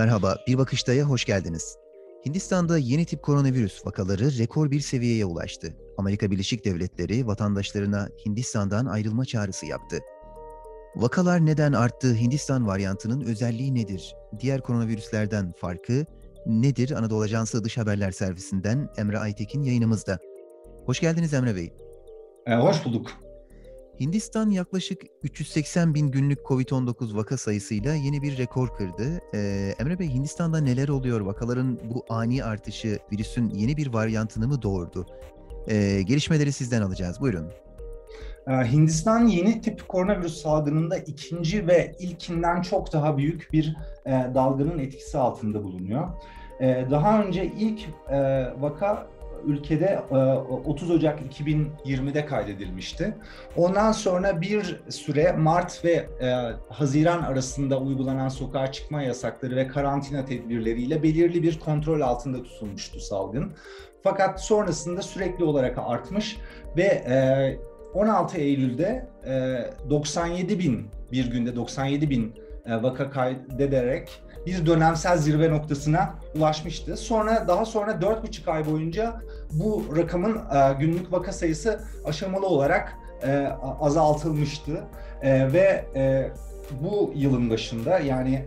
Merhaba, Bir Bakışta'ya hoş geldiniz. Hindistan'da yeni tip koronavirüs vakaları rekor bir seviyeye ulaştı. Amerika Birleşik Devletleri vatandaşlarına Hindistan'dan ayrılma çağrısı yaptı. Vakalar neden arttı? Hindistan varyantının özelliği nedir? Diğer koronavirüslerden farkı nedir? Anadolu Ajansı Dış Haberler Servisinden Emre Aytekin yayınımızda. Hoş geldiniz Emre Bey. E, hoş bulduk. Hindistan yaklaşık 380 bin günlük COVID-19 vaka sayısıyla yeni bir rekor kırdı. Ee, Emre Bey, Hindistan'da neler oluyor? Vakaların bu ani artışı virüsün yeni bir varyantını mı doğurdu? Ee, gelişmeleri sizden alacağız. Buyurun. Hindistan yeni tip koronavirüs salgınında ikinci ve ilkinden çok daha büyük bir e, dalganın etkisi altında bulunuyor. E, daha önce ilk e, vaka ülkede 30 e, Ocak 2020'de kaydedilmişti. Ondan sonra bir süre Mart ve e, Haziran arasında uygulanan sokağa çıkma yasakları ve karantina tedbirleriyle belirli bir kontrol altında tutulmuştu salgın. Fakat sonrasında sürekli olarak artmış ve 16 e, Eylül'de 97 bin bir günde 97 bin vaka kaydederek bir dönemsel zirve noktasına ulaşmıştı. Sonra daha sonra 4,5 ay boyunca bu rakamın e, günlük vaka sayısı aşamalı olarak e, azaltılmıştı. E, ve e, bu yılın başında yani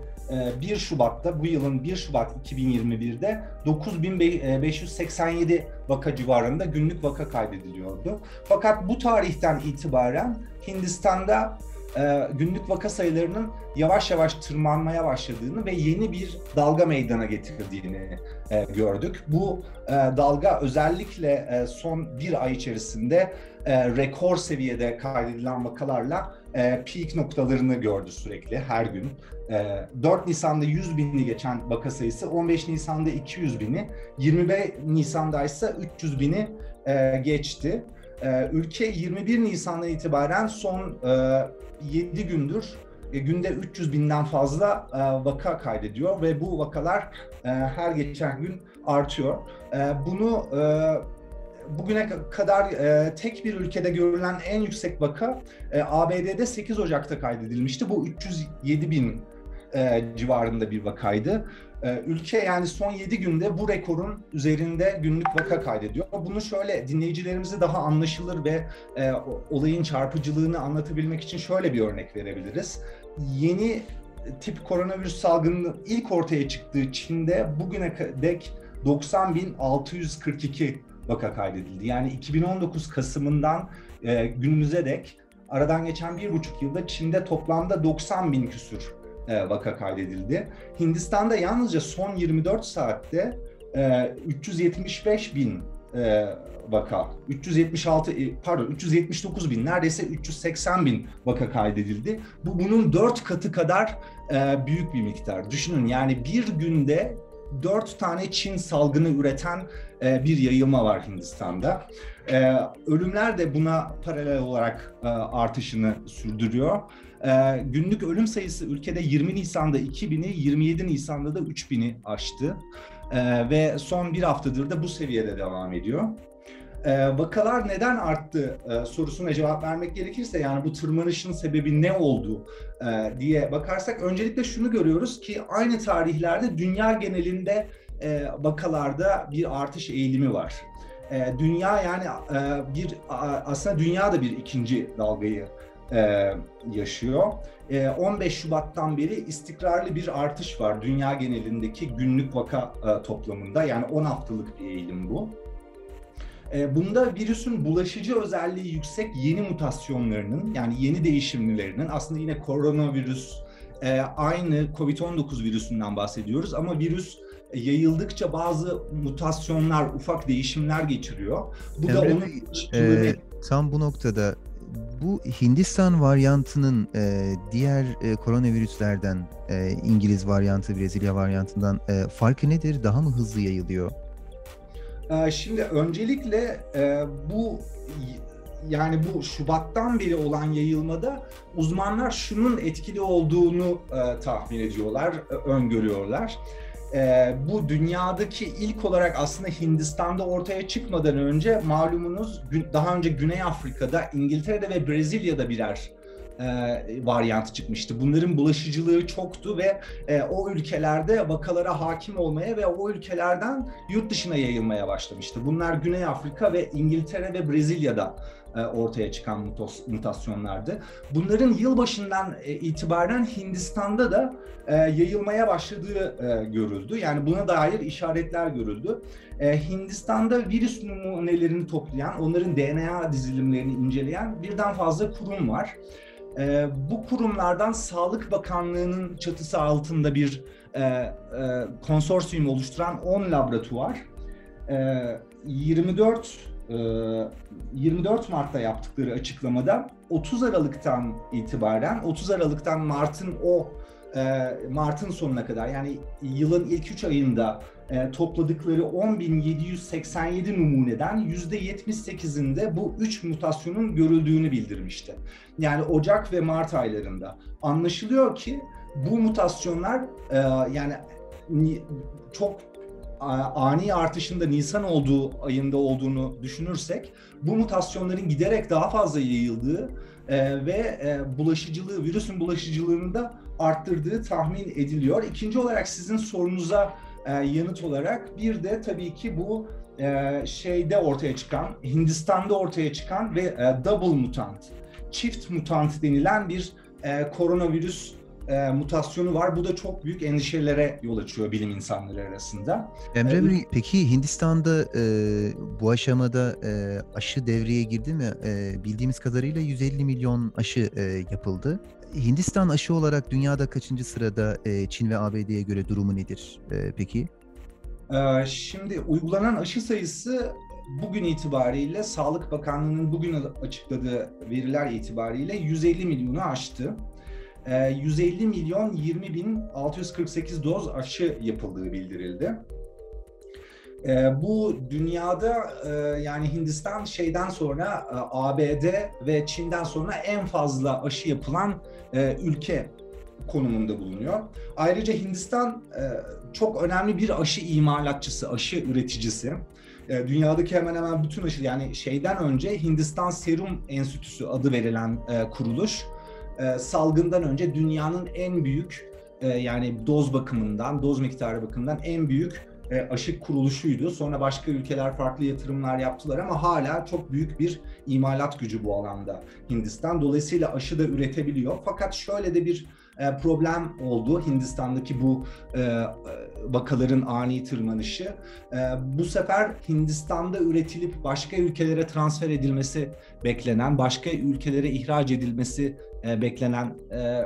1 e, Şubat'ta bu yılın 1 Şubat 2021'de 9587 vaka civarında günlük vaka kaydediliyordu. Fakat bu tarihten itibaren Hindistan'da e, günlük vaka sayılarının yavaş yavaş tırmanmaya başladığını ve yeni bir dalga meydana getirdiğini e, gördük. Bu e, dalga özellikle e, son bir ay içerisinde e, rekor seviyede kaydedilen vakalarla e, peak noktalarını gördü sürekli her gün. E, 4 Nisan'da 100 bini geçen vaka sayısı 15 Nisan'da 200 bini, 25 Nisan'da ise 300 bini e, geçti. E, ülke 21 Nisan'dan itibaren son e, 7 gündür e, günde 300 binden fazla e, vaka kaydediyor ve bu vakalar e, her geçen gün artıyor. E, bunu bugüne kadar tek bir ülkede görülen en yüksek vaka ABD'de 8 Ocak'ta kaydedilmişti. Bu 307 bin e, civarında bir vakaydı. E, ülke yani son 7 günde bu rekorun üzerinde günlük vaka kaydediyor. Bunu şöyle dinleyicilerimize daha anlaşılır ve e, olayın çarpıcılığını anlatabilmek için şöyle bir örnek verebiliriz. Yeni tip koronavirüs salgının ilk ortaya çıktığı Çin'de bugüne dek 90.642 vaka kaydedildi. Yani 2019 Kasım'ından e, günümüze dek aradan geçen bir buçuk yılda Çin'de toplamda 90 bin küsür vaka kaydedildi. Hindistan'da yalnızca son 24 saatte e, 375 bin e, vaka, 376 e, pardon 379 bin neredeyse 380 bin vaka kaydedildi. Bu bunun dört katı kadar e, büyük bir miktar. Düşünün yani bir günde dört tane Çin salgını üreten e, bir yayılma var Hindistan'da. E, ölümler de buna paralel olarak e, artışını sürdürüyor. E, günlük ölüm sayısı ülkede 20 Nisan'da 2000'i, 27 Nisan'da da 3000'i aştı. E, ve son bir haftadır da bu seviyede devam ediyor. E, vakalar neden arttı e, sorusuna cevap vermek gerekirse yani bu tırmanışın sebebi ne oldu e, diye bakarsak öncelikle şunu görüyoruz ki aynı tarihlerde dünya genelinde e, vakalarda bir artış eğilimi var. E, dünya yani bir aslında dünya da bir ikinci dalgayı e, yaşıyor. E, 15 Şubat'tan beri istikrarlı bir artış var dünya genelindeki günlük vaka e, toplamında. Yani 10 haftalık bir eğilim bu. E, bunda virüsün bulaşıcı özelliği yüksek yeni mutasyonlarının yani yeni değişimlilerinin aslında yine koronavirüs e, aynı COVID-19 virüsünden bahsediyoruz ama virüs yayıldıkça bazı mutasyonlar, ufak değişimler geçiriyor. Bu Emre, da onun e, tam bu noktada bu Hindistan varyantının e, diğer e, koronavirüslerden, e, İngiliz varyantı, Brezilya varyantından e, farkı nedir? Daha mı hızlı yayılıyor? E, şimdi öncelikle e, bu yani bu Şubat'tan beri olan yayılmada uzmanlar şunun etkili olduğunu e, tahmin ediyorlar, e, öngörüyorlar e, bu dünyadaki ilk olarak aslında Hindistan'da ortaya çıkmadan önce malumunuz daha önce Güney Afrika'da, İngiltere'de ve Brezilya'da birer e, varyantı çıkmıştı. Bunların bulaşıcılığı çoktu ve e, o ülkelerde vakalara hakim olmaya ve o ülkelerden yurt dışına yayılmaya başlamıştı. Bunlar Güney Afrika ve İngiltere ve Brezilya'da ortaya çıkan mutasyonlardı. Bunların yılbaşından e, itibaren Hindistan'da da e, yayılmaya başladığı görüldü. Yani buna dair işaretler görüldü. Hindistan'da virüs numunelerini toplayan, onların DNA dizilimlerini inceleyen birden fazla kurum var. Bu kurumlardan Sağlık Bakanlığı'nın çatısı altında bir konsorsiyum oluşturan 10 laboratuvar 24 24 ee, Mart'ta yaptıkları açıklamada 30 Aralık'tan itibaren 30 Aralık'tan Mart'ın o e, Mart'ın sonuna kadar yani yılın ilk 3 ayında e, topladıkları 10.787 numuneden %78'inde bu 3 mutasyonun görüldüğünü bildirmişti. Yani Ocak ve Mart aylarında. Anlaşılıyor ki bu mutasyonlar e, yani çok ani artışında Nisan olduğu ayında olduğunu düşünürsek bu mutasyonların giderek daha fazla yayıldığı e, ve e, bulaşıcılığı, virüsün bulaşıcılığını da arttırdığı tahmin ediliyor. İkinci olarak sizin sorunuza e, yanıt olarak bir de tabii ki bu e, şeyde ortaya çıkan, Hindistan'da ortaya çıkan ve e, double mutant, çift mutant denilen bir e, koronavirüs e, mutasyonu var. Bu da çok büyük endişelere yol açıyor bilim insanları arasında. Emre ee, Bey, peki Hindistan'da e, bu aşamada e, aşı devreye girdi mi? E, bildiğimiz kadarıyla 150 milyon aşı e, yapıldı. Hindistan aşı olarak dünyada kaçıncı sırada e, Çin ve ABD'ye göre durumu nedir e, peki? E, şimdi uygulanan aşı sayısı bugün itibariyle Sağlık Bakanlığı'nın bugün açıkladığı veriler itibariyle 150 milyonu aştı. 150 ee, milyon 20 bin 648 doz aşı yapıldığı bildirildi. Ee, bu dünyada e, yani Hindistan şeyden sonra e, ABD ve Çin'den sonra en fazla aşı yapılan e, ülke konumunda bulunuyor. Ayrıca Hindistan çok önemli bir aşı imalatçısı, aşı üreticisi. Dünyadaki hemen hemen bütün aşı yani şeyden önce Hindistan Serum Enstitüsü adı verilen kuruluş e, salgından önce dünyanın en büyük e, yani doz bakımından, doz miktarı bakımından en büyük e, aşı kuruluşuydu. Sonra başka ülkeler farklı yatırımlar yaptılar ama hala çok büyük bir imalat gücü bu alanda Hindistan. Dolayısıyla aşı da üretebiliyor. Fakat şöyle de bir e, problem oldu Hindistan'daki bu vakaların ani tırmanışı. Bu sefer Hindistan'da üretilip başka ülkelere transfer edilmesi beklenen, başka ülkelere ihraç edilmesi e, beklenen e,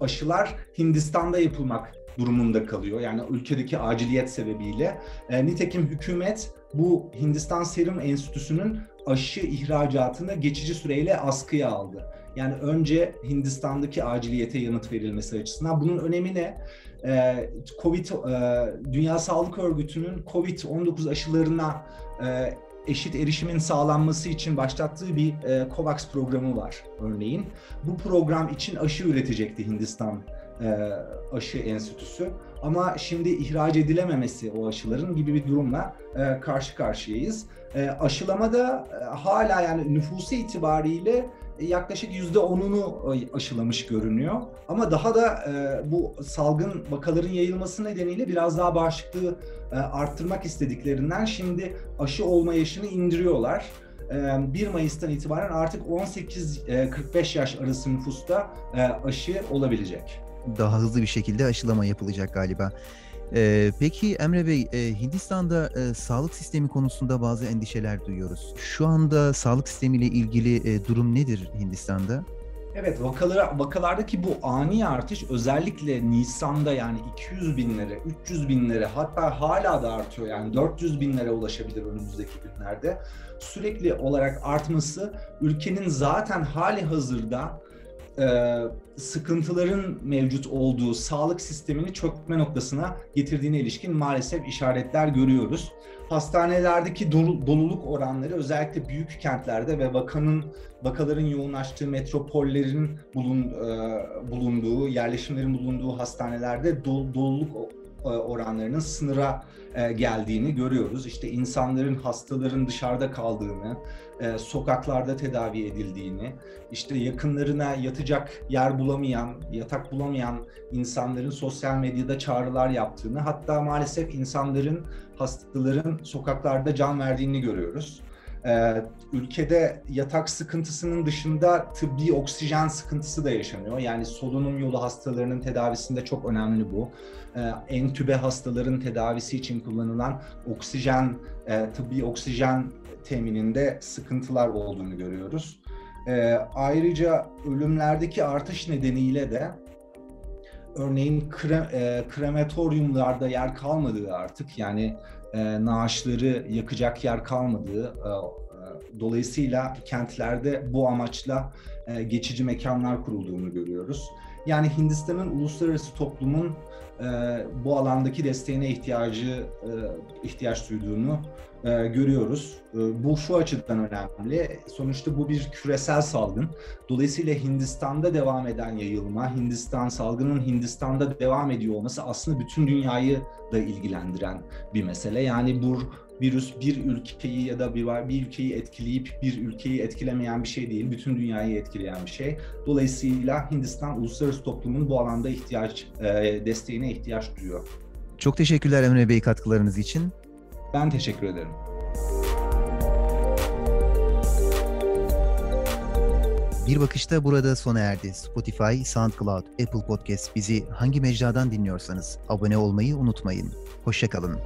aşılar Hindistan'da yapılmak durumunda kalıyor. Yani ülkedeki aciliyet sebebiyle. E, nitekim hükümet bu Hindistan Serum Enstitüsü'nün aşı ihracatını geçici süreyle askıya aldı. Yani önce Hindistan'daki aciliyete yanıt verilmesi açısından. Bunun önemi ne? Ee, Covid, e, Dünya Sağlık Örgütü'nün Covid-19 aşılarına e, eşit erişimin sağlanması için başlattığı bir e, COVAX programı var örneğin. Bu program için aşı üretecekti Hindistan aşı enstitüsü. Ama şimdi ihraç edilememesi o aşıların gibi bir durumla karşı karşıyayız. Aşılama da hala yani nüfusu itibariyle yaklaşık yüzde onunu e, aşılamış görünüyor. Ama daha da e, bu salgın vakaların yayılması nedeniyle biraz daha bağışıklığı e, arttırmak istediklerinden şimdi aşı olma yaşını indiriyorlar. 1 Mayıs'tan itibaren artık 18-45 yaş arası nüfusta aşı olabilecek. Daha hızlı bir şekilde aşılama yapılacak galiba. Ee, peki Emre Bey, e, Hindistan'da e, sağlık sistemi konusunda bazı endişeler duyuyoruz. Şu anda sağlık sistemiyle ilgili e, durum nedir Hindistan'da? Evet vakalara, vakalardaki bu ani artış özellikle Nisan'da yani 200 binlere, 300 binlere hatta hala da artıyor yani 400 binlere ulaşabilir önümüzdeki günlerde. Sürekli olarak artması ülkenin zaten hali hazırda e, sıkıntıların mevcut olduğu sağlık sistemini çökme noktasına getirdiğine ilişkin maalesef işaretler görüyoruz. Hastanelerdeki doluluk oranları özellikle büyük kentlerde ve vakanın vakaların yoğunlaştığı metropollerin bulun, e, bulunduğu, yerleşimlerin bulunduğu hastanelerde dol, doluluk oranlarının sınıra e, geldiğini görüyoruz. İşte insanların, hastaların dışarıda kaldığını, e, sokaklarda tedavi edildiğini, işte yakınlarına yatacak yer bulamayan, yatak bulamayan insanların sosyal medyada çağrılar yaptığını, hatta maalesef insanların, hastaların sokaklarda can verdiğini görüyoruz. Ee, ülkede yatak sıkıntısının dışında tıbbi oksijen sıkıntısı da yaşanıyor. Yani solunum yolu hastalarının tedavisinde çok önemli bu. Ee, entübe hastaların tedavisi için kullanılan oksijen, e, tıbbi oksijen temininde sıkıntılar olduğunu görüyoruz. Ee, ayrıca ölümlerdeki artış nedeniyle de örneğin kre, e, krematoryumlarda yer kalmadığı artık yani e, naaşları yakacak yer kalmadığı e, e, dolayısıyla kentlerde bu amaçla geçici mekanlar kurulduğunu görüyoruz. Yani Hindistan'ın uluslararası toplumun bu alandaki desteğine ihtiyacı ihtiyaç duyduğunu e, görüyoruz. E, bu şu açıdan önemli. Sonuçta bu bir küresel salgın. Dolayısıyla Hindistan'da devam eden yayılma, Hindistan salgının Hindistan'da devam ediyor olması aslında bütün dünyayı da ilgilendiren bir mesele. Yani bu virüs bir ülkeyi ya da bir, bir ülkeyi etkileyip bir ülkeyi etkilemeyen bir şey değil, bütün dünyayı etkileyen bir şey. Dolayısıyla Hindistan uluslararası toplumun bu alanda ihtiyaç e, desteğine ihtiyaç duyuyor. Çok teşekkürler Emre Bey katkılarınız için. Ben teşekkür ederim. Bir bakışta burada sona erdi. Spotify, SoundCloud, Apple Podcast bizi hangi mecradan dinliyorsanız abone olmayı unutmayın. Hoşçakalın.